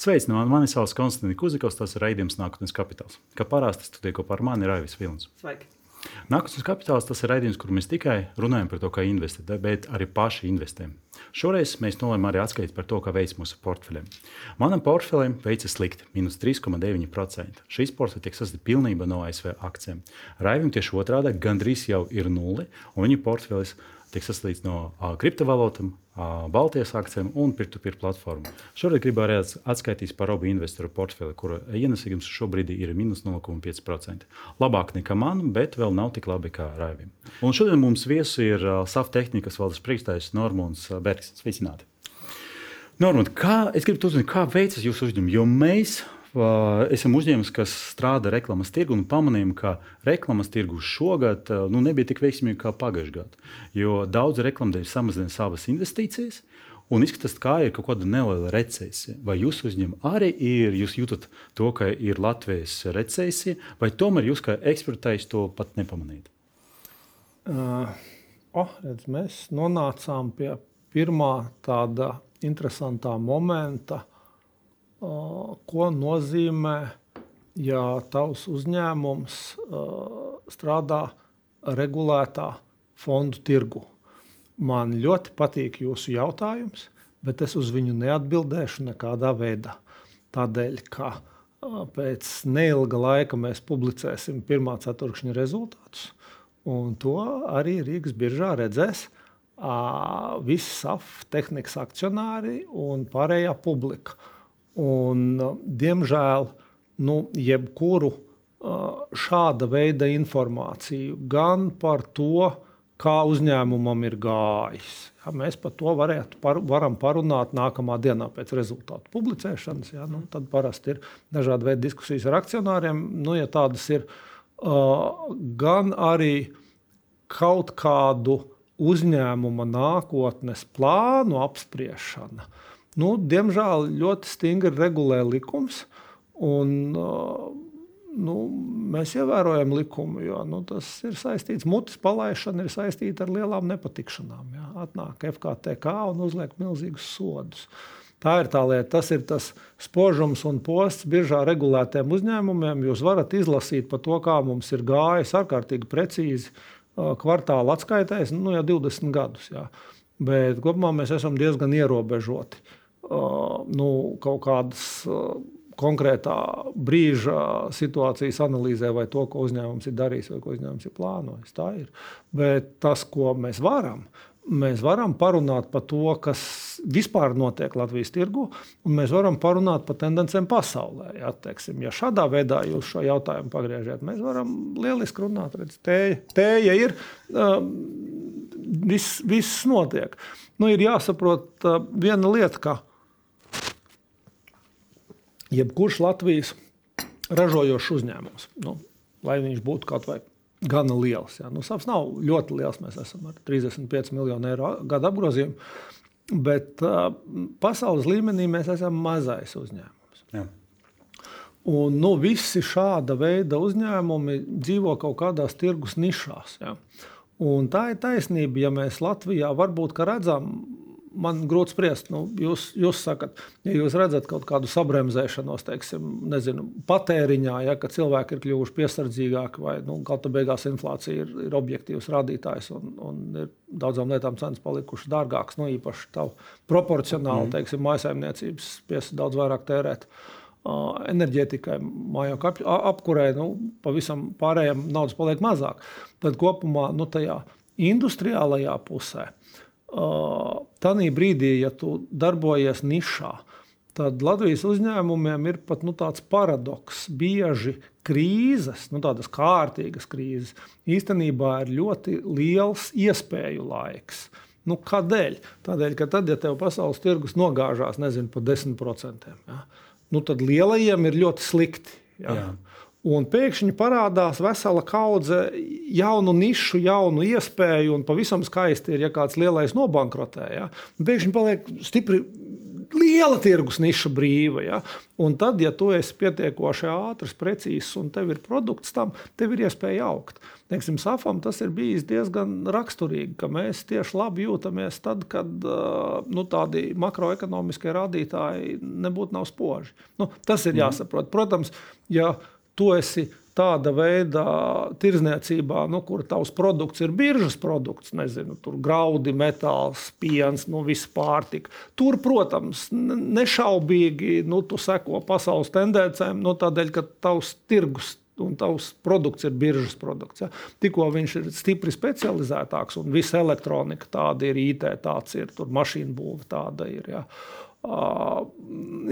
Sveicināti, mani sauc Konstants Kuzikovs, tas ir raidījums Nākotnes kapitāls. Kā parasti studija kopā ar mani Raivis Vilnis. Sveiki! Nākotnes kapitāls tas ir raidījums, kur mēs tikai runājam par to, kā investēt, bet arī paši investējam. Šoreiz mēs nolēmām arī atskaitīt par to, kā veids mūsu portfeļiem. Manam portfelim veicas slikti, minus 3,9%. Šīs portfeļi tiek sasniegti pilnībā no ASV akcijiem. Raivim tieši otrādi, gandrīz jau ir nulle, un viņa portfelis tiek sasniegts no uh, kriptovalūtām, Baltijas akcijiem un peer-to-peer platformām. Šoreiz gribu arī atskaitīt par abu investoru portfeli, kura ienesīgums šobrīd ir minus 0,5%. Labāk nekā man, bet vēl nav tik labi kā Raivim. Un šodien mums viesi ir SAF tehnikas valdes priekšstājs Normons Bergs. Sveicināti! Normand, kā, es gribu uzzināt, kā veicas jūsu uzņēmums, jo mēs esam uzņēmums, kas strādā reklāmas tirgu un pamanījām, ka reklāmas tirgus šogad nu, nebija tik veiksmīgi kā pagājušajā gadā. Jo daudz reklāmdevēju samazina savas investīcijas. Un izskatās, ka ir kaut kāda neliela recesija. Vai jūs uzņemat arī ir, jūs jūtat to, ka ir Latvijas recesija, vai tomēr jūs kā ekspertais to pat nepamanījat? Uh, oh, redz, mēs nonācām pie pirmā tāda interesantā momenta, ko nozīmē, ja tavs uzņēmums strādā regulētā fondu tirgu. Man ļoti patīk jūsu jautājums, bet es uz viņu neatbildēšu nekādā veidā. Tādēļ, ka pēc neilga laika mēs publicēsim pirmā ceturkšņa rezultātus, un to arī Rīgas biržā redzēs visi SAF tehnikas akcionāri un pārējā publika. Un, diemžēl nu, jebkuru šāda veida informāciju gan par to, kā uzņēmumam ir gājis. Ja, mēs par to varētu, par, varam parunāt nākamā dienā pēc rezultātu publicēšanas. Ja, nu, tad parasti ir dažādi veidi diskusijas ar akcionāriem. Nu, ja tādas ir uh, gan arī kaut kādu uzņēmuma nākotnes plānu apspriešana. Nu, diemžēl ļoti stingri regulē likums. Un, nu, mēs ievērojam likumu, jo nu, tas ir saistīts. Mutes palaišana ir saistīta ar lielām nepatikšanām. Jā. Atnāk FKTK un uzliek milzīgus sodus. Tā ir tā lieta. Tas ir tas spožums un posts biržā regulētiem uzņēmumiem. Jūs varat izlasīt par to, kā mums ir gājis ārkārtīgi precīzi kvartāla atskaitēs nu, jau 20 gadus. Jā. Bet kopumā mēs esam diezgan ierobežoti. Nu, kaut kādas konkrētā brīža situācijas analīzē, vai to, ko uzņēmums ir darījis, vai ko uzņēmums ir plānojis. Tā ir. Bet tas, ko mēs varam, mēs varam parunāt par to, kas vispār notiek Latvijas tirgu, un mēs varam parunāt par tendencēm pasaulē. Ja, teiksim, ja šādā veidā jūs šo jautājumu pagriežat, mēs varam lieliski runāt. Redz, tēja, tēja ir, viss, viss notiek. Nu, ir jāsaprot viena lieta, ka jebkurš Latvijas ražojošs uzņēmums, nu, lai viņš būtu kaut vai gana liels. Ja. Nu, Savs nav ļoti liels. Mēs esam ar 35 miljonu eiro gada apgrozījumu. Bet uh, pasaules līmenī mēs esam mazais uzņēmums. Jā. Un, nu, visi šāda veida uzņēmumi dzīvo kaut kādās tirgus nišās. Ja. Un tā ir taisnība, ja mēs Latvijā varbūt redzam man grūti spriest. Nu, jūs, jūs sakat, ja jūs redzat kaut kādu sabremzēšanos, teiksim, nezinu, patēriņā, ja cilvēki ir kļuvuši piesardzīgāki, vai nu, gala beigās inflācija ir, ir objektīvs rādītājs un, un ir daudzām lietām cenas palikušas dārgākas, nu, īpaši tā proporcionāli, mm. teiksim, mājsaimniecības spiest daudz vairāk tērēt. Uh, enerģētikai, mājokļu apkurē, nu, pavisam pārējiem naudas paliek mazāk. Tad kopumā nu, tajā industriālajā pusē Tanī brīdī, ja tu darbojies nišā, tad Latvijas uzņēmumiem ir pat nu, tāds paradoks. Bieži krīzes, nu, tādas kārtīgas krīzes, īstenībā ir ļoti liels iespēju laiks. Nu, kādēļ? Tādēļ, ka tad, ja tev pasaules tirgus nogāžās nezinu, pa 10%, ja, nu, tad lielajiem ir ļoti slikti. Ja. Jā. Un pēkšņi parādās vesela kaudze jaunu nišu, jaunu iespēju, un pavisam skaisti ir, ja kāds lielais nobankrotē. Ja? Pēkšņi paliek stipri liela tirgus niša brīva. Ja? Un tad, ja tu esi pietiekoši ātrs, precīzs un tev ir produkts tam, tev ir iespēja augt. Teiksim, Safam tas ir bijis diezgan raksturīgi, ka mēs tieši labi jūtamies tad, kad nu, tādi makroekonomiskie rādītāji nebūtu nav spoži. Nu, tas ir mhm. jāsaprot. Protams, ja tu esi tāda veida tirzniecībā, nu, kur tavs produkts ir biržas produkts, nezinu, tur graudi, metāls, piens, nu, viss pārtika. Tur, protams, nešaubīgi nu, tu seko pasaules tendencēm, nu, tādēļ, ka tavs tirgus un tavs produkts ir biržas produkts. Ja. Tikko viņš ir stipri specializētāks, un visa elektronika tāda ir, IT tāds ir, tur mašīnu būve tāda ir. Ja. Uh,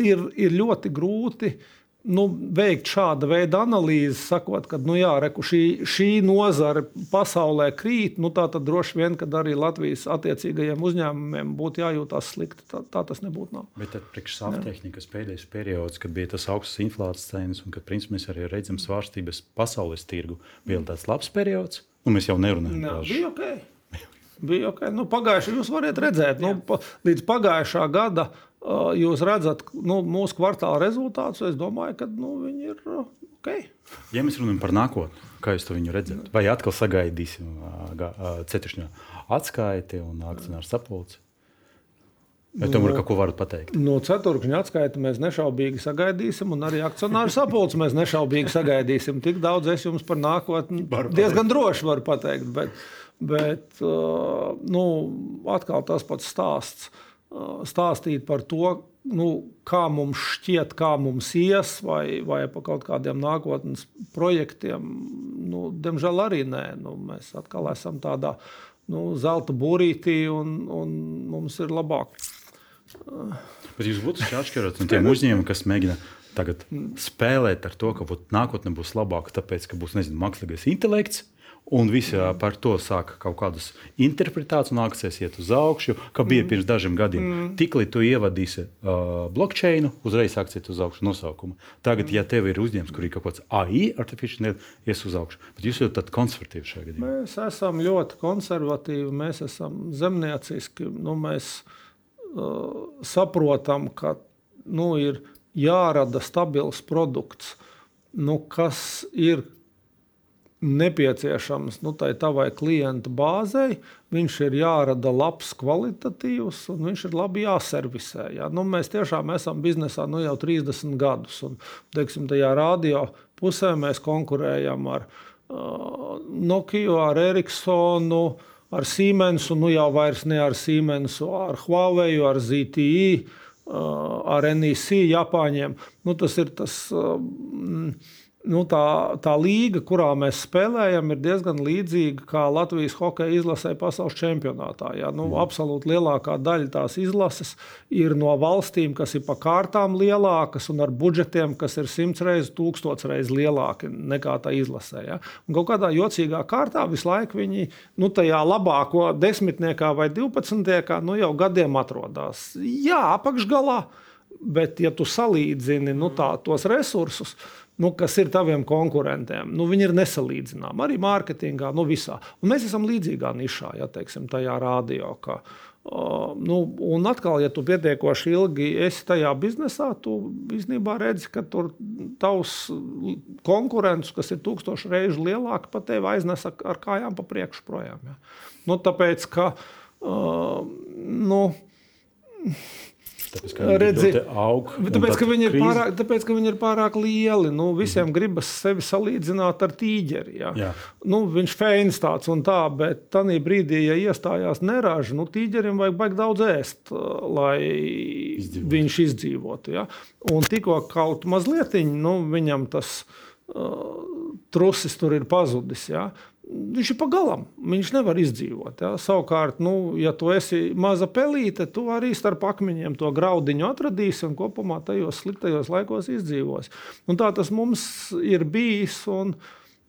ir, ir ļoti grūti uh, nu, veikt šāda veida analīzi, sakot, ka nu, jā, reku, šī, šī nozare pasaulē krīt, nu, tā tad droši vien, ka arī Latvijas attiecīgajiem uzņēmumiem būtu jājūtas slikti. Tā, tā tas nebūtu. Nav. Bet priekšsāptehnikas pēdējais periods, kad bija tas augsts inflācijas cenas un kad principā, mēs arī redzam svārstības pasaules tirgu, bija tāds labs periods. Nu, mēs jau nerunājam par to. Bija ok. Bija okay. Nu, pagājuši, jūs varat redzēt, nu, pa, līdz pagājušā gada uh, jūs redzat nu, mūsu kvartāla rezultātus, es domāju, ka nu, viņi ir ok. Ja mēs runājam par nākotni, kā jūs to redzat, vai atkal sagaidīsim ceturkšņa atskaiti un akcionāru sapulci? Vai tomēr kaut ko varat pateikt? No ceturkšņa atskaita mēs nešaubīgi sagaidīsim, un arī akcionāru sapulci mēs nešaubīgi sagaidīsim. Tik daudz es jums par nākotni diezgan droši varu pateikt. Bet, bet nu, atkal tas pats stāsts. Uh, stāstīt par to, nu, kā mums šķiet, kā mums ies, vai, vai par kaut kādiem nākotnes projektiem. Nu, diemžēl arī nē. Nu, mēs atkal esam tādā nu, zelta būrītī, un, un mums ir labāk. Bet jūs būtu atšķirot no tiem uzņēmumiem, kas mēģina tagad spēlēt ar to, ka nākotnē būs labāka, tāpēc, ka būs nezinu, mākslīgais intelekts Un visi par to sāka kaut kādas interpretācijas, un akcijas iet uz augšu, kā bija mm. pirms dažiem gadiem. Mm. Tiklīdz tu ievadīsi uh, blockchain, uzreiz akcijas uz augšu nosaukumu. Tagad, mm. ja tev ir uzņēmums, kur ir kaut kāds AI, artificial ies uz augšu, bet jūs esat konservatīvi šajā gadījumā. Mēs esam ļoti konservatīvi, mēs esam zemnieciski. Nu, mēs uh, saprotam, ka nu, ir jārada stabils produkts, nu, kas ir nepieciešams nu, tai tavai klienta bāzei. Viņš ir jārada labs, kvalitatīvs, un viņš ir labi jāservisē. Ja? Nu, mēs tiešām esam biznesā nu, jau 30 gadus. Un, teiksim, tajā radio pusē mēs konkurējam ar uh, Nokia, ar Ericssonu, ar Siemensu, nu jau vairs ne ar Siemensu, ar Huawei, ar ZTE, uh, ar NEC, Japāņiem. Nu, tas ir tas. Uh, nu, tā, tā līga, kurā mēs spēlējam, ir diezgan līdzīga kā Latvijas hokeja izlasē pasaules čempionātā. Ja? Nu, mm. Absolūti lielākā daļa tās izlases ir no valstīm, kas ir pa kārtām lielākas un ar budžetiem, kas ir simts reizes, tūkstoš reizes lielāki nekā tā izlasē. Ja? Un kaut kādā jocīgā kārtā visu laiku viņi nu, tajā labāko desmitniekā vai divpadsmitniekā nu, jau gadiem atrodas. Jā, apakšgalā. Bet, ja tu salīdzini nu, tā, tos resursus, nu, kas ir taviem konkurentiem. Nu, viņi ir nesalīdzināmi arī mārketingā, nu, visā. Un mēs esam līdzīgā nišā, ja teiksim, tajā rādio. Ka, uh, nu, un atkal, ja tu pietiekoši ilgi esi tajā biznesā, tu īstenībā redzi, ka tur tavs konkurents, kas ir tūkstoši reižu lielāks, pat tevi aiznes ar kājām pa priekšu projām. Ja. Nu, tāpēc, ka, uh, nu, Tāpēc, ka Redzi, aug, tāpēc, ka viņi ir pārāk, tāpēc, ka viņi ir pārāk lieli. Nu, visiem mm. gribas sevi salīdzināt ar tīģeri. Ja. Jā. Nu, viņš ir fēns tāds un tā, bet tajā brīdī, ja iestājās neraža, nu, tīģerim vajag baigt daudz ēst, lai Izdzīvot. viņš izdzīvotu. Ja. Un tikko kaut mazliet nu, viņam tas uh, trusis tur ir pazudis. Ja viņš ir pagalam. Viņš nevar izdzīvot. Ja? Savukārt, nu, ja tu esi maza pelīte, tu arī starp akmeņiem to graudiņu atradīsi un kopumā tajos sliktajos laikos izdzīvos. Un tā tas mums ir bijis. Un,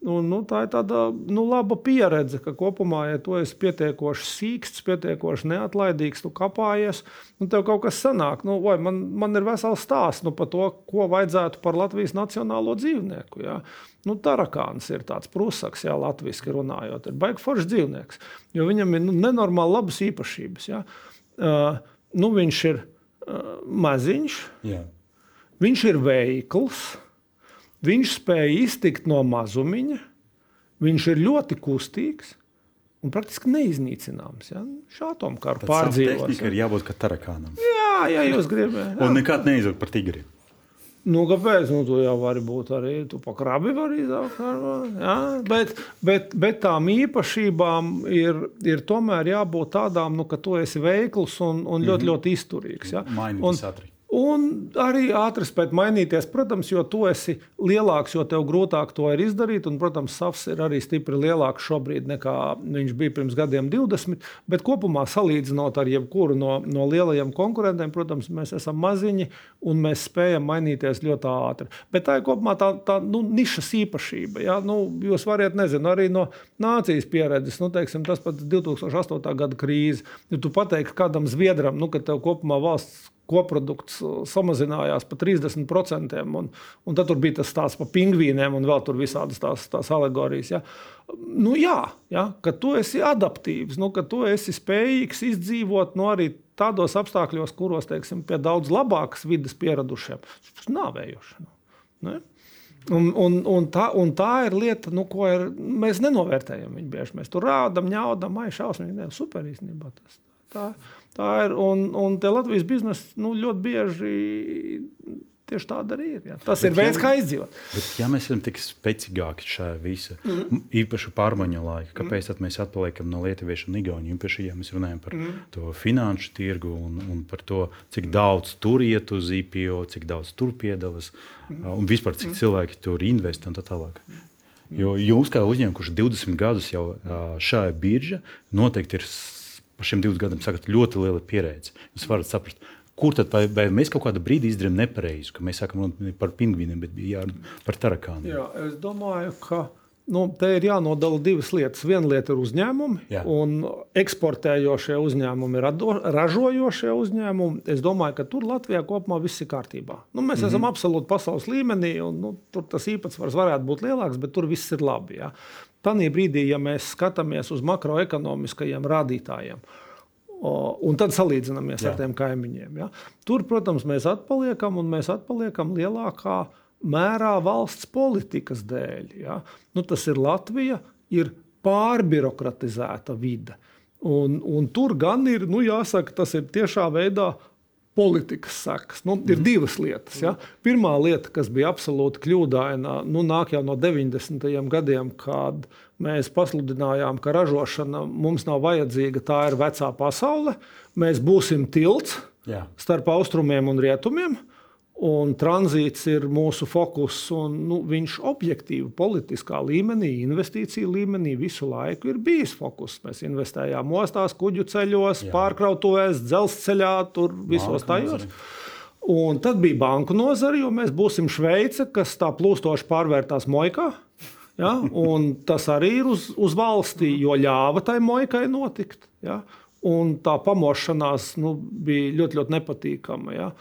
Un, nu, tā ir tāda nu, laba pieredze, ka kopumā, ja tu esi pietiekoši sīksts, pietiekoši neatlaidīgs, tu kāpājies, un tev kaut kas sanāk. Nu, vai, man, man ir vesels stāsts nu, par to, ko vajadzētu par Latvijas nacionālo dzīvnieku. Ja? Nu, tarakāns ir tāds prusaks, ja latviešu runājot. Ir baigts foršs dzīvnieks, jo viņam ir nu, nenormāli labas īpašības. Ja? Uh, nu, viņš ir maziņš, Jā. viņš ir veikls, viņš spēj iztikt no mazumiņa, viņš ir ļoti kustīgs. Un praktiski neiznīcināms. Ja? Šāda atomkāra pārdzīvot. Tehnika ir jābūt kā tarakānam. Jā, ja jūs gribat. Un nekad neizjūt par tigri. Nu, kāpēc? Nu, tu jau vari būt arī tu pa krabi, vari izaut. Ja? Bet, bet, bet tām īpašībām ir, ir tomēr jābūt tādām, nu, ka tu esi veikls un, un ļoti, ļoti izturīgs. Ja? Mainīt ātri. Un arī ātri spēt mainīties, protams, jo tu esi lielāks, jo tev grūtāk to ir izdarīt. Un, protams, SAFs ir arī stipri lielāks šobrīd nekā viņš bija pirms gadiem 20. Bet kopumā salīdzinot ar jebkuru no, no lielajiem konkurentiem, protams, mēs esam maziņi un mēs spējam mainīties ļoti ātri. Bet tā ir kopumā tā, tā nu, nišas īpašība. Ja? Nu, jūs varat, nezinu, arī no nācijas pieredzes, nu, teiksim, tas pats 2008. gada krīze. Ja tu pateiksi kādam Zviedram, nu, ka tev kopumā valsts koprodukts uh, samazinājās par 30%. Un, un tad bija tas stāsts par pingvīniem un vēl tur visādas tās, tās alegorijas. Ja. Nu, jā, ja, ka tu esi adaptīvs, nu, ka tu esi spējīgs izdzīvot nu, arī tādos apstākļos, kuros teiksim, pie daudz labākas vidas pieradušiem. Ir nāvējoši. Nu? Un, un, un, tā, un tā ir lieta, nu, ko ir, mēs nenovērtējam. Viņu bieži mēs tur rādām, ņaudām, ai, šausmīgi, ne, super īstenībā. Tas, tā, Tā ir. Un, un Latvijas biznesi nu, ļoti bieži tieši tāda arī ir. Jā. Tas bet ir veids, ja, kā izdzīvot. Bet, ja mēs esam tik spēcīgāki šajā visā, mm. īpaši pārmaiņu laikā, kāpēc mm. mēs atpaliekam no lietuviešu un igauniem? Īpaši, ja mēs runājam par mm. to finanšu tirgu un, un par to, cik daudz tur iet uz IPO, cik daudz tur piedalās mm. un vispār cik mm. cilvēki tur investē un tā tālāk. Jo jūs kā uzņēmums, kurš 20 gadus jau šajā biržā, noteikti ir par šiem 20 gadiem sakat, ļoti liela pieredze. Jūs varat saprast, kur tad vai, vai mēs kaut kādā brīdī izdarījām nepareizi, ka mēs sākam runāt par pingvīniem, bet bija jārunā par tarakāniem. Jā, es domāju, ka. Nu, te ir jānodala divas lietas. Viena lieta ir uzņēmumi, Jā. un eksportējošie uzņēmumi, rado, ražojošie uzņēmumi. Es domāju, ka tur Latvijā kopumā viss ir kārtībā. Nu, mēs mm -hmm. esam absolūti pasaules līmenī, un nu, tur tas īpatsvars varētu būt lielāks, bet tur viss ir labi. Ja? Tanī brīdī, ja mēs skatāmies uz makroekonomiskajiem rādītājiem, un tad salīdzinamies Jā. ar tiem kaimiņiem, ja, tur, protams, mēs atpaliekam un mēs atpaliekam lielākā mērā valsts politikas dēļ. Ja. Nu, tas ir Latvija, ir pārbirokratizēta vide. Un, un tur gan ir, nu, jāsaka, tas ir tiešā veidā politikas sekas. Nu, ir mm. divas lietas. Ja? Pirmā lieta, kas bija absolūti kļūdaina, nu, nāk jau no 90. gadiem, kad mēs pasludinājām, ka ražošana mums nav vajadzīga, tā ir vecā pasaule. Mēs būsim tilts Jā. starp austrumiem un rietumiem. Un tranzīts ir mūsu fokus, un nu, viņš objektīvi, politiskā līmenī, investīciju līmenī visu laiku ir bijis fokus. Mēs investējām ostās, kuģu ceļos, Jā. pārkrautuvēs, dzelzceļā, tur visos tajos. Un tad bija banku nozare, jo mēs būsim Šveice, kas tā plūstoši pārvērtās Moikā. Ja? Tas arī ir uz, uz valstī, jo ļāva tai Moikai notikt. Ja? Un tā pamošanās nu, bija ļoti, ļoti nepatīkama. Ja?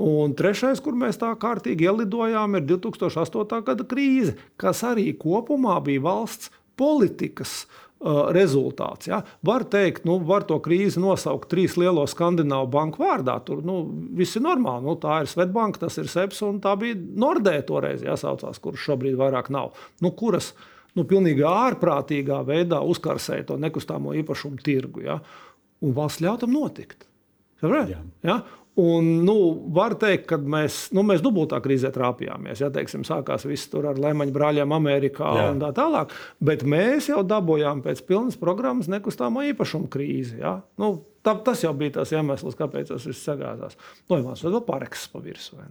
Un trešais, kur mēs tā kārtīgi ielidojām, ir 2008. gada krīze, kas arī kopumā bija valsts politikas uh, rezultāts. Ja? Var teikt, nu, var to krīzi nosaukt trīs lielo skandināvu banku vārdā. Tur nu, viss ir normāli. Nu, tā ir Svetbanka, tas ir SEPS un tā bija Nordēta toreiz jāsaucās, kuras šobrīd vairs nav. Nu, kuras nu, pilnīgi ārprātīgā veidā uzkarsēja to nekustamo īpašumu tirgu. Ja? Un valsts ļauj tam notikt. Ja? Un, nu, var teikt, ka mēs, nu, mēs dubultā krīzē trāpījāmies. Ja, teiksim, sākās viss tur ar Lemaņa brāļiem Amerikā Jā. un tā tālāk. Bet mēs jau dabūjām pēc pilnas programmas nekustamā īpašuma krīzi. Ja. Nu, Tā, tas jau bija tas iemesls, kāpēc tas viss sagādās. Jau vēl pāreksis pa virsmu.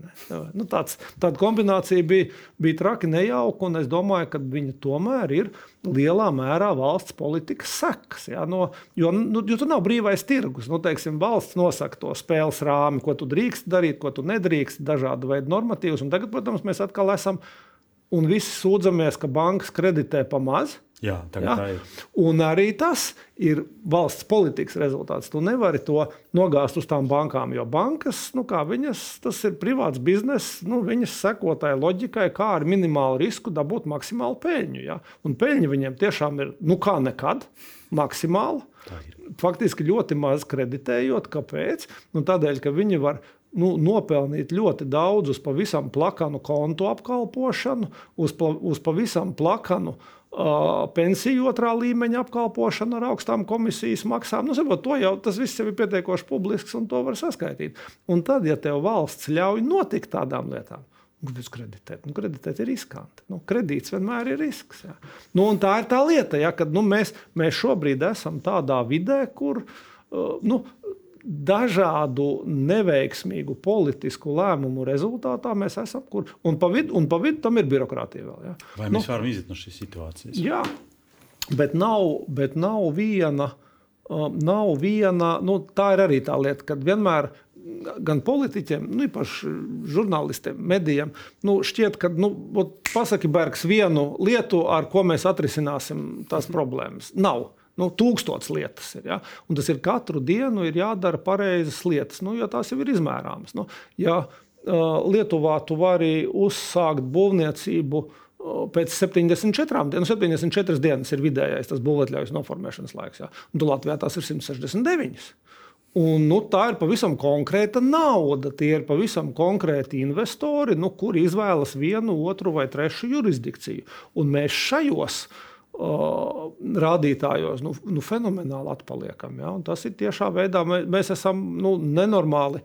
Nu, tāds, tāda kombinācija bija, bija traki nejauka, un es domāju, ka viņa tomēr ir lielā mērā valsts politikas sekas. Ja? No, jo, nu, jo tur nav brīvais tirgus. Nu, teiksim, valsts nosaka to spēles rāmi, ko tu drīkst darīt, ko tu nedrīkst, dažādu veidu normatīvus. Tagad, protams, mēs atkal esam un visi sūdzamies, ka bankas kreditē pa maz. Jā, ja? Un arī tas ir valsts politikas rezultāts. Tu nevari to nogāzt uz tām bankām, jo bankas, nu, viņas, tas ir privāts bizness, nu, viņas sekotāja loģikai, kā ar minimālu risku dabūt maksimālu peļņu. Ja? Un peļņa viņiem tiešām ir, nu, kā nekad, maksimāla. Faktiski ļoti maz kreditējot. Kāpēc? Nu, tādēļ, ka viņi var nu, nopelnīt ļoti daudz uz pavisam plakanu kontu apkalpošanu, uz, uz pavisam plakanu uh, pensiju otrā līmeņa apkalpošanu ar augstām komisijas maksām. Nu, sabot, jau, tas viss jau ir pietiekoši publisks un to var saskaitīt. Un tad, ja tev valsts ļauj notikt tādām lietām, Kāpēc kreditēt? Nu, kreditēt ir riskanti. Nu, kredīts vienmēr ir risks. Ja. Nu, tā ir tā lieta, ja, ka nu, mēs, mēs šobrīd esam tādā vidē, kur uh, nu, dažādu neveiksmīgu politisku lēmumu rezultātā mēs esam kur. Un pa vidu, un pa vidu tam ir birokrātija vēl. Ja. Vai mēs nu, varam iziet no šīs situācijas? Jā, bet nav, bet nav viena. Um, nav viena, nu, tā ir arī tā lieta, ka vienmēr gan politiķiem, nu, īpaši žurnālistiem, medijiem, nu, šķiet, ka nu, pasaki Bergs vienu lietu, ar ko mēs atrisināsim tās problēmas. Nav. Nu, tūkstots lietas ir. Ja? Un tas ir katru dienu ir jādara pareizas lietas, nu, jo tās jau ir izmērāmas. Nu, ja Lietuvā tu vari uzsākt būvniecību pēc 74 dienām, 74 dienas ir vidējais tas būvotļaujas noformēšanas laiks. Ja? Un Latvijā tās ir 169. Un, nu, tā ir pavisam konkrēta nauda. Tie ir pavisam konkrēti investori, nu, kuri izvēlas vienu, otru vai trešu jurisdikciju. Un mēs šajos uh, rādītājos nu, nu, fenomenāli atpaliekam. Ja? Un tas ir tiešā veidā, mēs, esam nu, nenormāli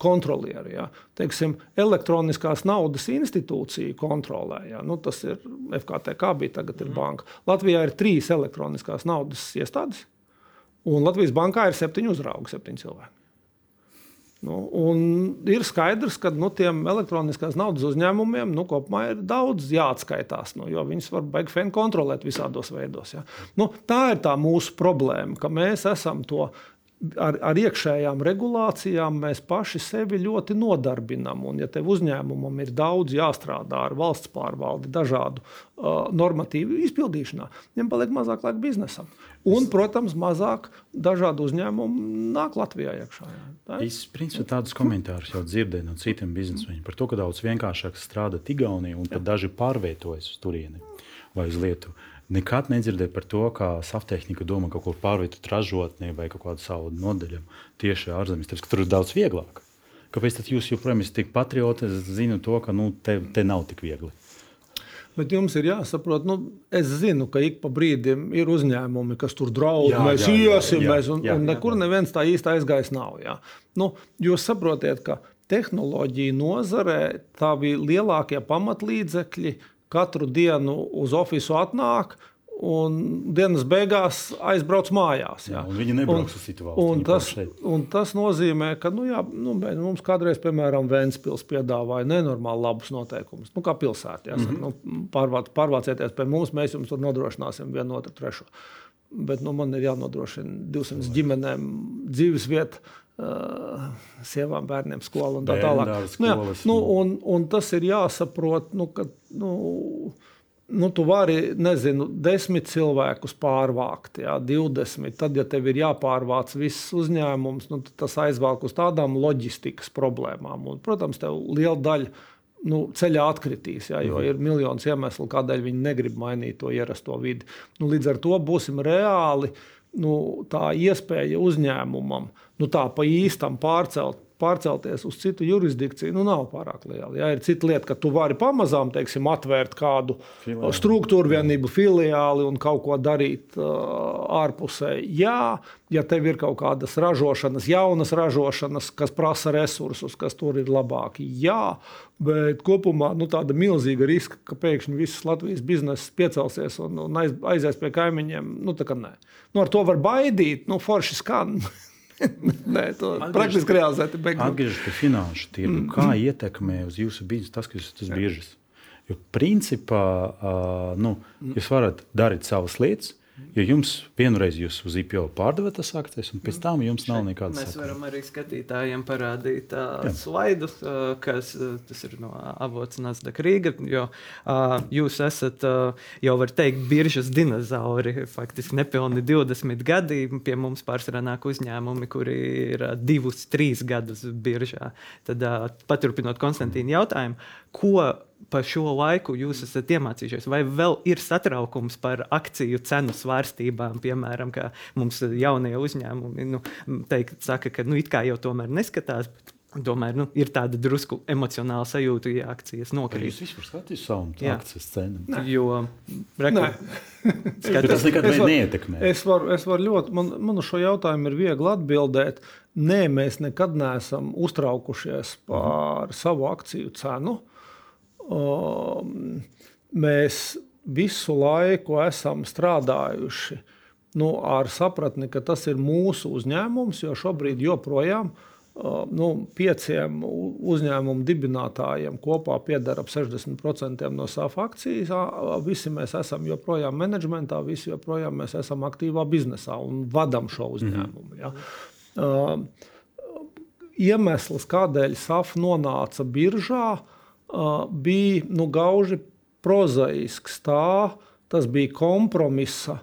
kontrolieri. Ja? Teiksim, elektroniskās naudas institūcija kontrolē. Ja? Nu, tas ir FKTK, bija tagad ir banka. Latvijā ir trīs elektroniskās naudas iestādes, un Latvijas bankā ir septiņi uzraugi, septiņi cilvēki. Nu, ir skaidrs, ka nu, tiem elektroniskās naudas uzņēmumiem nu, kopumā ir daudz jāatskaitās, nu, jo viņus var beigti fēni kontrolēt visādos veidos. Ja. Nu, tā ir tā mūsu problēma, ka mēs esam to ar, ar iekšējām regulācijām mēs paši sevi ļoti nodarbinām. Un, ja tev uzņēmumam ir daudz jāstrādā ar valsts pārvaldi, dažādu uh, normatīvu izpildīšanā, viņam paliek mazāk laika biznesam. Un, protams, mazāk dažādu uzņēmumu nāk Latvijā iekšā. Es principā tādus komentārus jau dzirdēju no citiem biznesmeņiem par to, ka daudz vienkāršāk strādā Igaunijā un pat daži pārvietojas uz turieni vai uz Lietuvu. Nekad nedzirdēju par to, kā saftehnika domā kaut ko pārvietot ražotnē vai kaut kādu savu nodeļu tieši ārzemēs. Tāpēc, tur ir daudz vieglāk. Kāpēc jūs joprojām esat tik patrioti? Es zinu to, ka nu, te, te nav tik viegli. Bet jums ir jāsaprot, nu, es zinu, ka ik pa brīdim ir uzņēmumi, kas tur draud, jā, mēs jā, iesim, jā, mēs, un, jā, jā, un nekur jā. neviens tā īsti aizgājis nav. Jā. Nu, jūs saprotiet, ka tehnoloģija nozarē tā bija lielākie pamatlīdzekļi, katru dienu uz oficiālu atnāk. Un dienas beigās aizbrauc mājās. Jā. Jā, viņi nebrauc uz citu valsti. Un tas, un tas nozīmē, ka nu, jā, nu, mums kādreiz, piemēram, Vēnspils piedāvāja nenormāli labus noteikumus. Nu, kā pilsētā. Mm -hmm. nu, pārvāc, pārvācieties pie mums, mēs jums tur nodrošināsim vienu otru trešo. Bet nu, man ir jānodrošina 200 ģimenēm dzīves vietu uh, sievām, bērniem, skolu un tā tālāk. Nu, jā, nu, un, un tas ir jāsaprot, nu, ka nu, nu, tu vari, nezinu, desmit cilvēkus pārvākt, jā, 20. Tad, ja tev ir jāpārvāc viss uzņēmums, nu, tas aizvelk uz tādām loģistikas problēmām. Un, protams, tev liela daļa. Nu, ceļā atkritīs, jā, jo mhm. ir miljonus iemeslu, kādēļ viņi negrib mainīt to ierasto vidi. Nu, līdz ar to būsim reāli nu, tā iespēja uzņēmumam nu, tā pa īstam pārcelt pārcelties uz citu jurisdikciju, nu, nav pārāk liela. Ja, ir cita lieta, ka tu vari pamazām teiksim, atvērt kādu filiāli. struktūru vienību, filiāli un kaut ko darīt uh, ārpusē. Jā, ja tev ir kaut kādas ražošanas, jaunas ražošanas, kas prasa resursus, kas tur ir labāki. Jā, bet kopumā nu, tāda milzīga riska, ka pēkšņi viss Latvijas bizness piecelsies un, un aiz, aizies pie kaimiņiem, nu, tā kā nē. Nu, ar to var baidīt, nu, forši skan. Nē, to praktiski realizēt. Atgriežoties pie finanšu tirgu, mm. kā ietekmē uz jūsu biznesu tas, ka jūs esat uz biežas? Jo principā nu, mm. jūs varat darīt savas lietas, Jo jums vienreiz jūs uz IPO pārdevat tas akcijas, un pēc tam jums nav nekādas. Mēs sakara. varam arī skatītājiem parādīt uh, slaidus, uh, kas tas ir no avots Nasdaq Rīga. Jo uh, jūs esat uh, jau, var teikt, biržas dinozauri. Faktiski nepilni 20 gadi. Pie mums pārsvarā nāk uzņēmumi, kuri ir uh, divus, trīs gadus biržā. Tad uh, paturpinot Konstantīnu jautājumu, ko pa šo laiku jūs esat iemācījušies? Vai vēl ir satraukums par akciju cenu svārstībām, piemēram, kā mums jaunie uzņēmumi nu, teikt, saka, ka nu, it kā jau tomēr neskatās. Tomēr nu, ir tāda drusku emocionāla sajūta, ja akcijas nokrīt. Jūs vispār skatāties savu akcijas cenu. Nē. Jo reku, tas nekad neietekmē. Es varu es var ļoti, man, man uz šo jautājumu ir viegli atbildēt. Nē, mēs nekad neesam uztraukušies par savu akciju cenu. Um, mēs visu laiku esam strādājuši nu, ar sapratni, ka tas ir mūsu uzņēmums, jo šobrīd joprojām uh, nu, pieciem uzņēmumu dibinātājiem kopā pieder ap 60% no SAF akcijas. Visi mēs esam joprojām menedžmentā, visi joprojām esam aktīvā biznesā un vadām šo uzņēmumu. Ja. Uh, iemesls, kādēļ SAF nonāca biržā, uh, bija nu, gauži prozaisks. Tā, tas bija kompromisa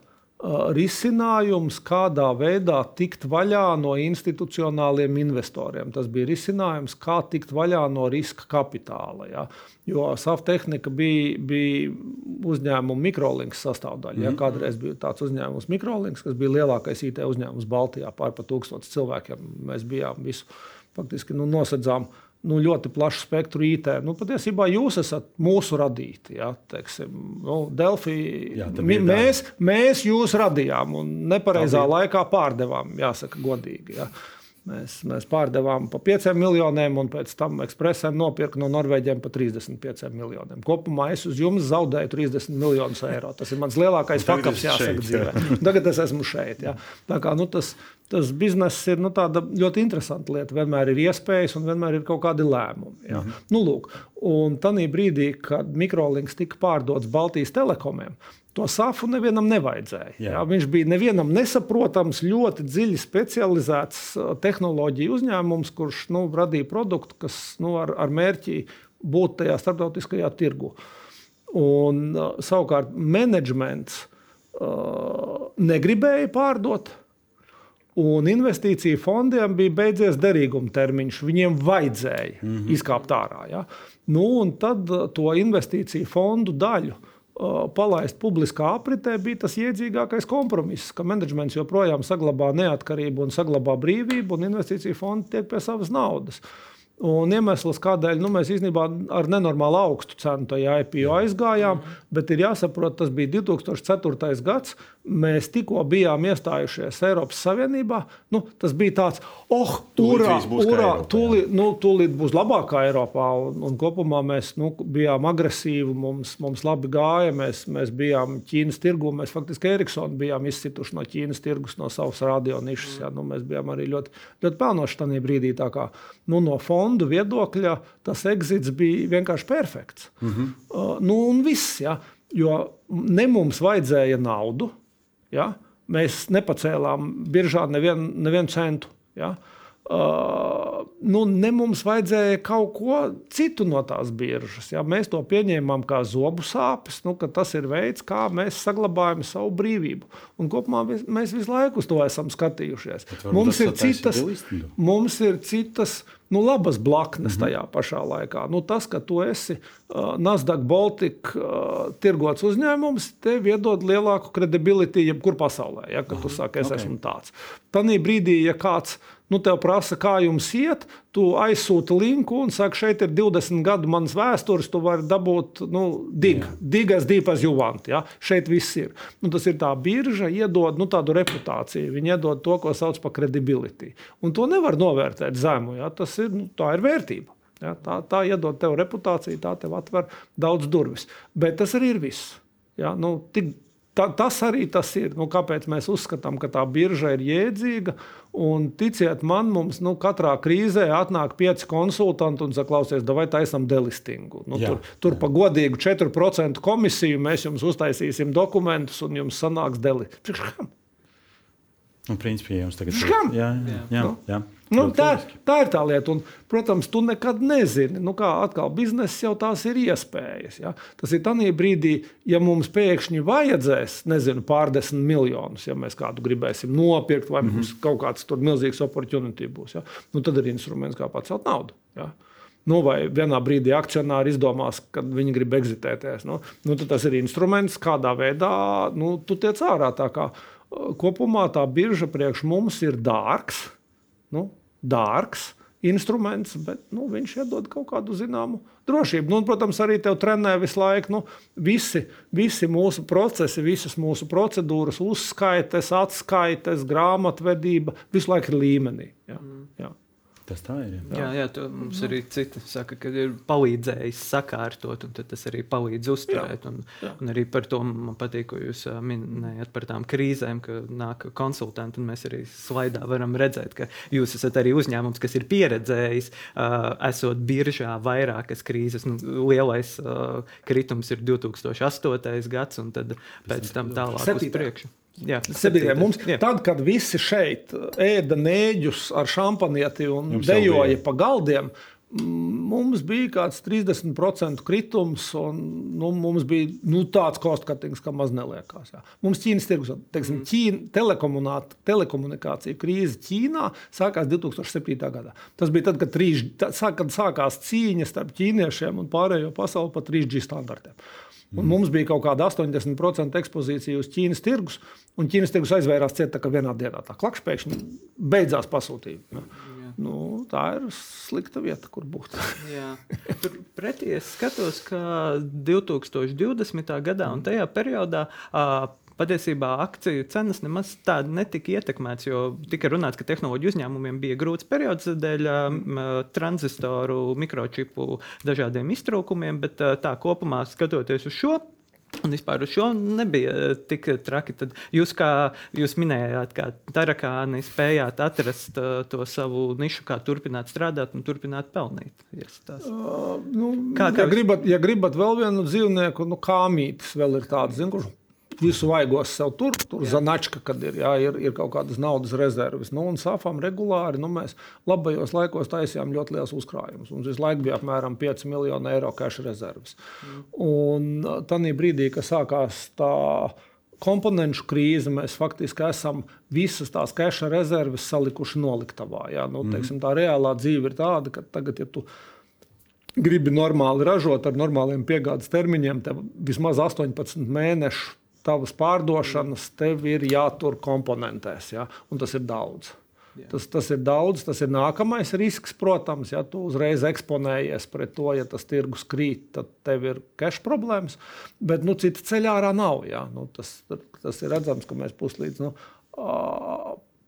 risinājums, kādā veidā tikt vaļā no institucionāliem investoriem. Tas bija risinājums, kā tikt vaļā no riska kapitāla. Ja? Jo Saftehnika bija, bija uzņēmuma mikrolinks sastāvdaļa. Ja? Mhm. Kādreiz bija tāds uzņēmums Mikrolinks, kas bija lielākais IT uzņēmums Baltijā, pār pa tūkstotis cilvēkiem. Mēs bijām visu faktiski nu, nosedzām uh, nu, ļoti plašu spektru IT. Nu, patiesībā jūs esat mūsu radīti. Ja, teiksim, nu, Delphi, jā, mēs, mēs jūs radījām un nepareizā laikā pārdevām, jāsaka, godīgi. Ja. Mēs, mēs pārdevām par 5 miljoniem, un pēc tam ekspresēm nopirka no Norvēģiem par 35 miljoniem. Kopumā es uz jums zaudēju 30 miljonus eiro. Tas ir mans lielākais fakts, jāsaka, dzīvē. Jā. Tagad es esmu šeit. Ja. Tā kā, nu, tas, tas bizness ir nu, ļoti interesanta lieta. Vienmēr ir iespējas un vienmēr ir kaut kādi lēmumi. Ja. Mm -hmm. nu, lūk, un tajā brīdī, kad mikrolinks tika pārdots Baltijas telekomiem, To safu nevienam nevajadzēja. Jā. Jā, viņš bija nevienam nesaprotams, ļoti dziļi specializēts uh, tehnoloģiju uzņēmums, kurš nu, radīja produktu, kas nu, ar, ar mērķi būt tajā starptautiskajā tirgu. Un, uh, savukārt, menedžments uh, negribēja pārdot. Un investīciju fondiem bija beidzies derīguma termiņš. Viņiem vajadzēja mm -hmm. izkāpt ārā. Ja? Nu, tad uh, to investīciju fondu daļu uh, palaist publiskā apritē, bija tas iedzīgākais kompromiss, ka menedžments joprojām saglabā neatkarību un saglabā brīvību, un investīciju fondi tiek pie savas naudas. Un iemesls, kādēļ nu, mēs īstenībā ar nenormāli augstu cenu tajā IPO aizgājām, bet ir jāsaprot, tas bija 2004. gads. Mēs tikko bijām iestājušies Eiropas Savienībā. Nu, tas bija tāds, oh, urā, urā tūlīt, nu, tūlīt būs labākā Eiropā. Un, un kopumā mēs nu, bijām agresīvi, mums, mums labi gāja, mēs, mēs bijām Ķīnas tirgu. Mēs faktiski Eriksonu bijām izcituši no Ķīnas tirgus, no savas radionišas. Ja, nu, mēs bijām arī ļoti, ļoti pelnoši tajā brīdī. Kā, nu, no fondu viedokļa tas exits bija vienkārši perfekts. Mm -hmm. uh, nu, un viss, ja, jo ne mums vajadzēja naudu. Ja, mēs nepacēlām biržā nevienu nevien centu. Ja. Uh, nu, ne mums vajadzēja kaut ko citu no tās biržas. Ja? Mēs to pieņēmām kā zobu sāpes, nu, ka tas ir veids, kā mēs saglabājam savu brīvību. Un kopumā mēs visu laiku uz to esam skatījušies. Mums ir, citas, mums ir citas nu, labas blaknes mm -hmm. tajā pašā laikā. Nu, tas, ka tu esi uh, Nasdaq Baltic uh, tirgots uzņēmums, tev iedod lielāku kredibilitāti jebkur pasaulē. Ja, kad tu saki, es okay. esmu tāds. Tanī brīdī, ja kāds nu, tev prasa, kā jums iet, tu aizsūti linku un saka, šeit ir 20 gadu manas vēstures, tu vari dabūt nu, dig, yeah. dig as deep as you want. Ja? Šeit viss ir. Nu, tas ir tā birža, iedod nu, tādu reputāciju, viņi iedod to, ko sauc par kredibilitāti. Un to nevar novērtēt zemu. Ja? Tas ir, nu, tā ir vērtība. Ja? Tā, tā iedod tev reputāciju, tā tev atver daudz durvis. Bet tas arī ir viss. Ja? Nu, tik, ta, tas arī tas ir. Nu, kāpēc mēs uzskatām, ka tā birža ir jēdzīga? Un ticiet man, mums nu, katrā krīzē atnāk pieci konsultanti un saka, klausies, vai taisam delistingu. Nu, jā, tur tur jā. pa godīgu 4% komisiju mēs jums uztaisīsim dokumentus un jums sanāks delistingu. Nu, principā, jums tagad ir jāatzīst. Jā, jā, jā, nu, jā. Nu, tā, tā ir tā lieta. Un, protams, tu nekad nezini, nu, kā atkal biznesa jau tās ir iespējas. Ja? Tas ir tādā brīdī, ja mums pēkšņi vajadzēs, nezinu, pārdesmit miljonus, ja mēs kādu gribēsim nopirkt, vai mm -hmm. mums kaut kāds tur milzīgs opportunity būs, ja? nu, tad ir instruments, kā pacelt naudu. Ja? Nu, vai vienā brīdī akcionāri izdomās, ka viņi grib exitēties. Nu, nu, tas ir instruments, kādā veidā nu, tu tiec ārā. Kopumā tā birža priekš mums ir dārgs nu, dārgs instruments, bet nu, viņš iedod kaut kādu zināmu drošību. Nu, un, protams, arī te trenē visu laiku nu, visi, visi mūsu procesi, visas mūsu procedūras, uzskaites, atskaites, grāmatvedība visu laiku ir līmenī. Jā, mm. jā. Tas tā ir. Jā, jā, jā to mums arī citi saka, ka ir palīdzējis sakārtot, un tas arī palīdz uzturēt. Jā, un, jā. un arī par to man patīk, ko jūs minējāt par tām krīzēm, ka nāk konsultanti, un mēs arī slaidā varam redzēt, ka jūs esat arī uzņēmums, kas ir pieredzējis, uh, esot biržā vairākas krīzes. Nu, lielais uh, kritums ir 2008. gads, un tad pēc tam tālāk uz priekšu. Jā, Sebīdē, mums, jā. Tad, kad visi šeit ēda nēģus ar šampanieti un dejoja pa galdiem, mums bija kāds 30% kritums, un nu, mums bija nu, tāds kostkatings, ka maz neliekās. Jā. Mums Ķīnas tirgus, teiksim, mm. Ķīna, telekomunikācija krīze Ķīnā sākās 2007. gadā. Tas bija tad, kad, 3, kad sākās cīņa starp ķīniešiem un pārējo pasauli par 3G standartiem. Un mm. mums bija kaut kāda 80% ekspozīcija uz Ķīnas tirgus, un Ķīnas tirgus aizvērās cieta, ka vienā dienā tā klakš pēkšņi beidzās pasūtījumi. Ja. Nu, tā ir slikta vieta, kur būt. Turpretī es skatos, ka 2020. gadā un tajā periodā patiesībā akciju cenas nemaz tādi netika ietekmētas, jo tika runāts, ka tehnoloģiju uzņēmumiem bija grūts periods dēļ um, transistoru, mikročipu dažādiem iztrūkumiem, bet uh, tā kopumā skatoties uz šo. Un vispār uz šo nebija tik traki. Tad jūs, kā jūs minējāt, kā tarakāni spējāt atrast uh, to savu nišu, kā turpināt strādāt un turpināt pelnīt. Yes, uh, nu, kā, kā ja, jūs... gribat, ja gribat vēl vienu dzīvnieku, nu, kā mītis vēl ir tāds, zin, kurš visu vaigos sev tur, tur zanačka, kad ir, jā, ir, ir kaut kādas naudas rezerves. Nu, un safām regulāri nu, mēs labajos laikos taisījām ļoti liels uzkrājumus. Mums visu laiku bija apmēram 5 miljoni eiro cash rezerves. Mm. Un tajā brīdī, kad sākās tā komponentu krīze, mēs faktiski esam visas tās cash rezerves salikuši noliktavā. Jā. Nu, mm. teiksim, tā reālā dzīve ir tāda, ka tagad, ja tu gribi normāli ražot ar normāliem piegādes termiņiem, tev vismaz 18 mēnešu tavas pārdošanas tev ir jātur komponentēs, ja? un tas ir daudz. Jā. Tas, tas ir daudz, tas ir nākamais risks, protams. Ja tu uzreiz eksponējies pret to, ja tas tirgus krīt, tad tev ir cash problēmas. Bet nu, cita ceļā ārā nav. Ja? Nu, tas, tas ir redzams, ka mēs puslīdz nu,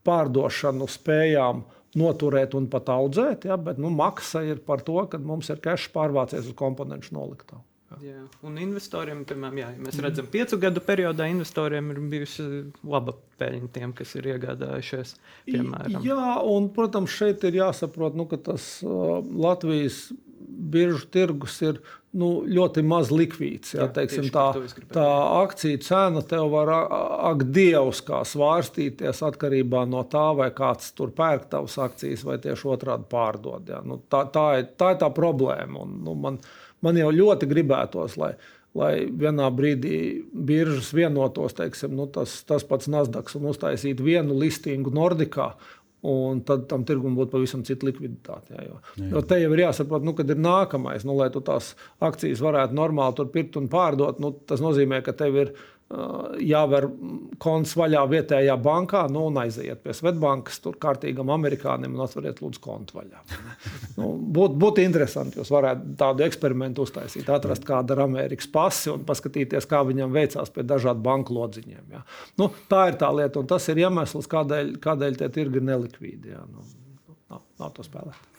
pārdošanu spējām noturēt un pat audzēt. Ja? Bet nu, maksa ir par to, ka mums ir cash pārvācies uz komponentu noliktavu. Jā. Un investoriem, piemēram, jā, ja mēs redzam, piecu gadu periodā investoriem ir bijusi laba peļņa tiem, kas ir iegādājušies. Piemēram. Jā, un, protams, šeit ir jāsaprot, nu, ka tas uh, Latvijas biržu tirgus ir nu, ļoti maz likvīds. Jā, jā, teiksim, tā, tā akciju cena tev var ak, dievs, kā svārstīties atkarībā no tā, vai kāds tur pērk tavas akcijas, vai tieši otrādi pārdod. Jā. Nu, tā, tā, ir, tā ir tā problēma. Un, nu, man, Man jau ļoti gribētos, lai, lai vienā brīdī biržas vienotos, teiksim, nu, tas, tas pats Nasdaq, un uztaisītu vienu listingu Nordikā. Un tad tam tirgumam būtu pavisam cita likviditāte. Jā, jo, jā. jo te jau ir jāsaprot, nu, kad ir nākamais, nu, lai tu tās akcijas varētu normāli pirkt un pārdot. Nu, tas nozīmē, ka tev ir jāver konts vaļā vietējā bankā, nu, un aiziet pie Svetbankas, tur kārtīgam amerikānim un atveriet lūdzu kontu vaļā. nu, Būtu būt interesanti, jūs varētu tādu eksperimentu uztaisīt, atrast kādu ar Amerikas pasi un paskatīties, kā viņam veicās pie dažādu banku lodziņiem. Ja. Nu, tā ir tā lieta, un tas ir iemesls, kādēļ, kādēļ tie tirgi ir nelikvīdi. Ja. Nu, nav, nav to spēlēt.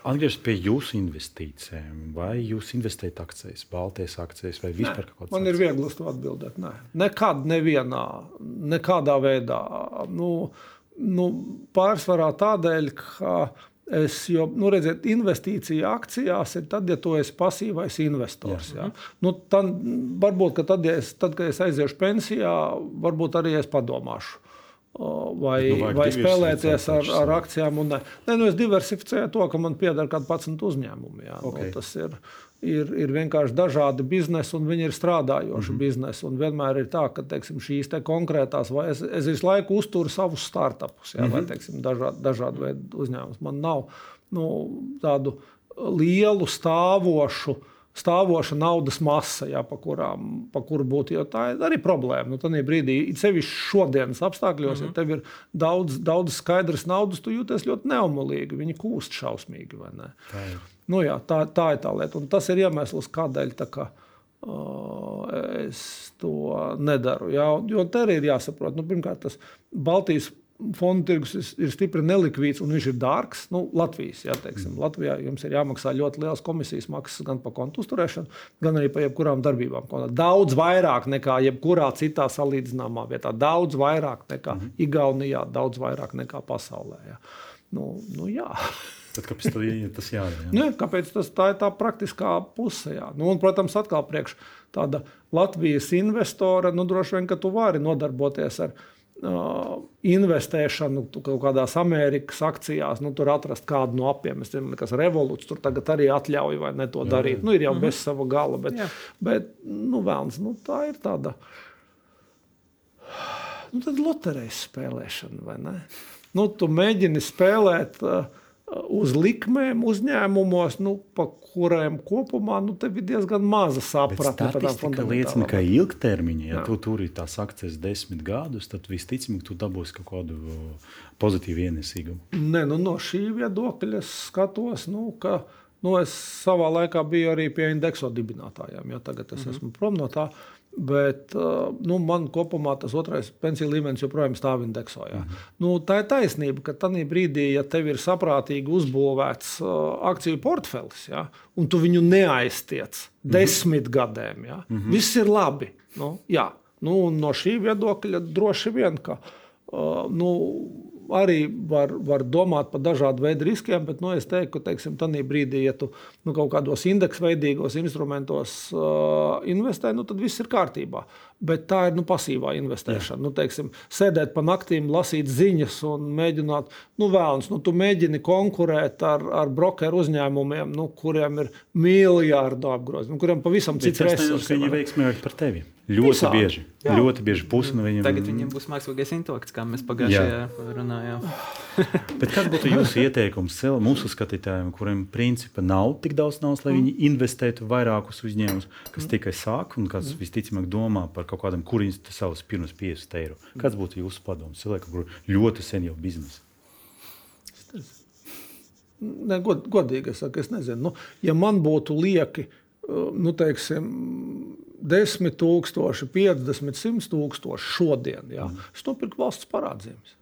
Atgriežoties pie jūsu investīcijiem, vai jūs investējat akcijas, baltijas akcijas vai vispār kaut kādā veidā? Man ir viegli uz to atbildēt. Nē, nekad, nevienā, nekādā veidā. Nu, nu, pārsvarā tādēļ, ka es jau, nu, redziet, investīcija akcijās ir tad, ja tu esi pasīvais investors. Jā. Jā. Nu, tad, varbūt, ka tad, ja es, tad, kad es aiziešu pensijā, varbūt arī es padomāšu vai, nu, vai spēlēties ar, ar akcijām. Un, ne, nu es diversificēju to, ka man pieder kaut kāds uzņēmums. Nu, okay. Nu, tas ir, ir, ir vienkārši dažādi biznesi, un viņi ir strādājoši mm -hmm. biznesi. Un vienmēr ir tā, ka teiksim, šīs te konkrētās, vai es, es visu laiku uzturu savus startupus, ja, mm -hmm. vai mhm. teiksim, dažādu, dažādu veidu uzņēmumus. Man nav nu, tādu lielu stāvošu stāvoša naudas masa, jā, pa, kurām, pa kuru būtu. Tā ir arī problēma. Nu, Tajā brīdī, sevišķi šodienas apstākļos, mm -hmm. ja tev ir daudz, daudz skaidras naudas, tu jūties ļoti neumolīgi. Viņi kūst šausmīgi. Tā ir. Nu, jā, tā, tā ir tā lieta. Un tas ir iemesls, kādēļ. Kā, uh, es to nedaru. Jā, jo te arī ir jāsaprot, nu, pirmkārt, tas Baltijas fondu tirgus ir stipri nelikvīds un viņš ir dārgs. Nu, Latvijas, jā, teiksim. Latvijā jums ir jāmaksā ļoti liels komisijas maksas gan par kontu uzturēšanu, gan arī par jebkurām darbībām. Daudz vairāk nekā jebkurā citā salīdzināmā vietā. Daudz vairāk nekā mm. Igaunijā, daudz vairāk nekā pasaulē. Jā. Nu, nu, jā. Tad kāpēc tas jādara? Jā? Nu, kāpēc tas tā ir tā praktiskā puse? Jā. Nu, un, protams, atkal priekš tāda Latvijas investora, nu, droši vien, ka tu vari nodarboties ar viņu investēšanu kaut kādās Amerikas akcijās, nu, tur atrast kādu no apiem. Es domāju, kas revolūcija tur tagad arī atļauj vai ne to darīt. Jā, jā. Nu, ir jau mm -hmm. bez sava gala, bet, jā. bet nu, vēlams, nu, tā ir tāda nu, loterijas spēlēšana, vai ne? Nu, tu mēģini spēlēt. Uh, uz likmēm uzņēmumos, nu, pa kuriem kopumā nu, ir diezgan maza sapratne. Tā liecina, ka ilgtermiņā, ja Jā. tu tur ir tās akcijas desmit gadus, tad visticamāk tu dabūsi kaut kādu pozitīvu ienesīgumu. Nē, nu, no šī viedokļa skatos, nu, ka nu, es savā laikā biju arī pie indekso dibinātājiem. Ja, tagad es mm -hmm. esmu prom no tā. Bet uh, nu, man kopumā tas otrais pensiju līmenis joprojām stāv indeksā. Mm -hmm. nu, tā ir taisnība, ka tajā brīdī, ja tev ir saprātīgi uzbūvēts uh, akciju portfelis, ja, un tu viņu neaiztiec mm -hmm. desmit gadiem, ja, mm -hmm. viss ir labi. Nu, jā, nu, no šī viedokļa droši vien, ka uh, nu, arī var, var domāt par dažādu veidu riskiem, bet nu, es teiktu, ka teiksim, tajā brīdī, ja tu nu, kaut kādos indeksveidīgos instrumentos uh, investē, nu, tad viss ir kārtībā. Bet tā ir nu, pasīvā investēšana. Jā. Nu, teiksim, sēdēt pa naktīm, lasīt ziņas un mēģināt, nu, vēlams, nu, tu mēģini konkurēt ar, ar brokeru uzņēmumiem, nu, kuriem ir miljardu apgrozījumi, nu, kuriem pavisam cits resursi. Viņi veiksmīgāk par tevi. Ļoti Visā. bieži. Jā. Ļoti bieži pusi no viņiem. Tagad viņiem būs mākslīgais intelekts, kā mēs pagājušajā runājām. Bet kāds būtu jūsu ieteikums mūsu skatītājiem, kuriem principā nav tik daudz naudas, lai viņi investētu vairākus uzņēmumus, kas tikai sāk un kas visticamāk domā par kaut kādam, kuriem tas savus pirms 50 eiro? Kāds būtu jūsu padoms cilvēkam, kur ļoti sen jau biznesa? Ne, god, godīgi es saku, es nezinu. Nu, ja man būtu lieki, nu, teiksim, 10 tūkstoši, 50, 100 tūkstoši šodien. Jā. Mm. Es nopirku valsts parādzīmes.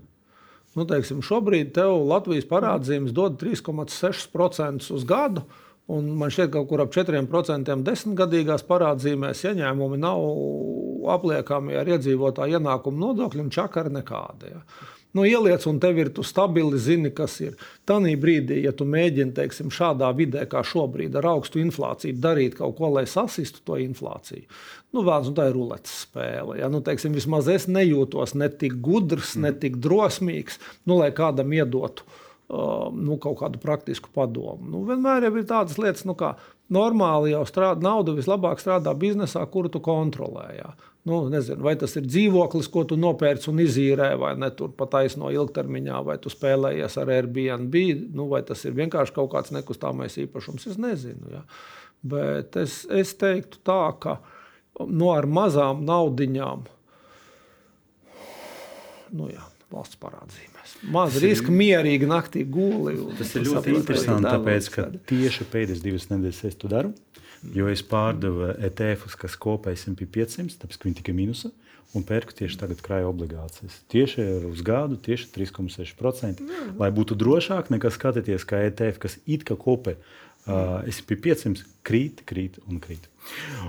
Nu, teiksim, šobrīd tev Latvijas parādzīmes dod 3,6% uz gadu. Un man šķiet, ka kaut kur ap 4% desmitgadīgās parādzīmēs ieņēmumi nav apliekami ar iedzīvotāju ienākumu nodokļu un čakari nekādi. Ja. Nu, ieliec, un tev ir, tu stabili zini, kas ir. Tanī brīdī, ja tu mēģini, teiksim, šādā vidē, kā šobrīd, ar augstu inflāciju, darīt kaut ko, lai sasistu to inflāciju, nu, vēlams, nu, tā ir ruletes spēle. Ja? Nu, teiksim, vismaz es nejūtos ne tik gudrs, mm. ne tik drosmīgs, nu, lai kādam iedotu. Uh, nu, kaut kādu praktisku padomu. Nu, vienmēr ir tādas lietas, nu, kā normāli jau strādā, nauda vislabāk strādā biznesā, kuru tu kontrolē. Jā. Nu, nezinu, vai tas ir dzīvoklis, ko tu nopērci un izīrē, vai ne tur pat aizno ilgtermiņā, vai tu spēlējies ar Airbnb, nu, vai tas ir vienkārši kaut kāds nekustamais īpašums. Es nezinu. Ja. Bet es, es teiktu tā, ka nu, ar mazām naudiņām, nu, jā, valsts parādzīmēs. Maz riska, mierīgi naktī guli. Tas ir ļoti interesanti, tāpēc, ka tieši pēdējās divas nedēļas es to daru. Jo es pārdevu ETF-us, kas kopēji SMP 500, tāpēc viņi tikai minusa. Un pērku tieši tagad krāja obligācijas. Tieši uz gadu, tieši 3,6%. Lai būtu drošāk nekā skatīties, kā ETF, kas it kā kopē uh, SP 500 krīt, krīt un krīt.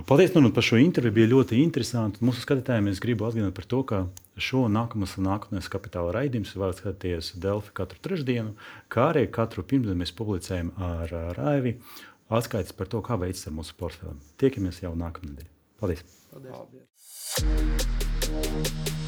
Paldies nu, par šo interviju. Bija ļoti interesanti. Mūsu skatītājiem es gribu atgādināt par to, ka šo nākamos un nākotnes kapitāla raidījumus varat skatīties Delfi katru trešdienu, kā arī katru pirmdienu mēs publicējam ar Raivi atskaites par to, kā veicas ar mūsu portfeliem. Tiekamies jau nākamnedēļ. Paldies! Paldies. Paldies.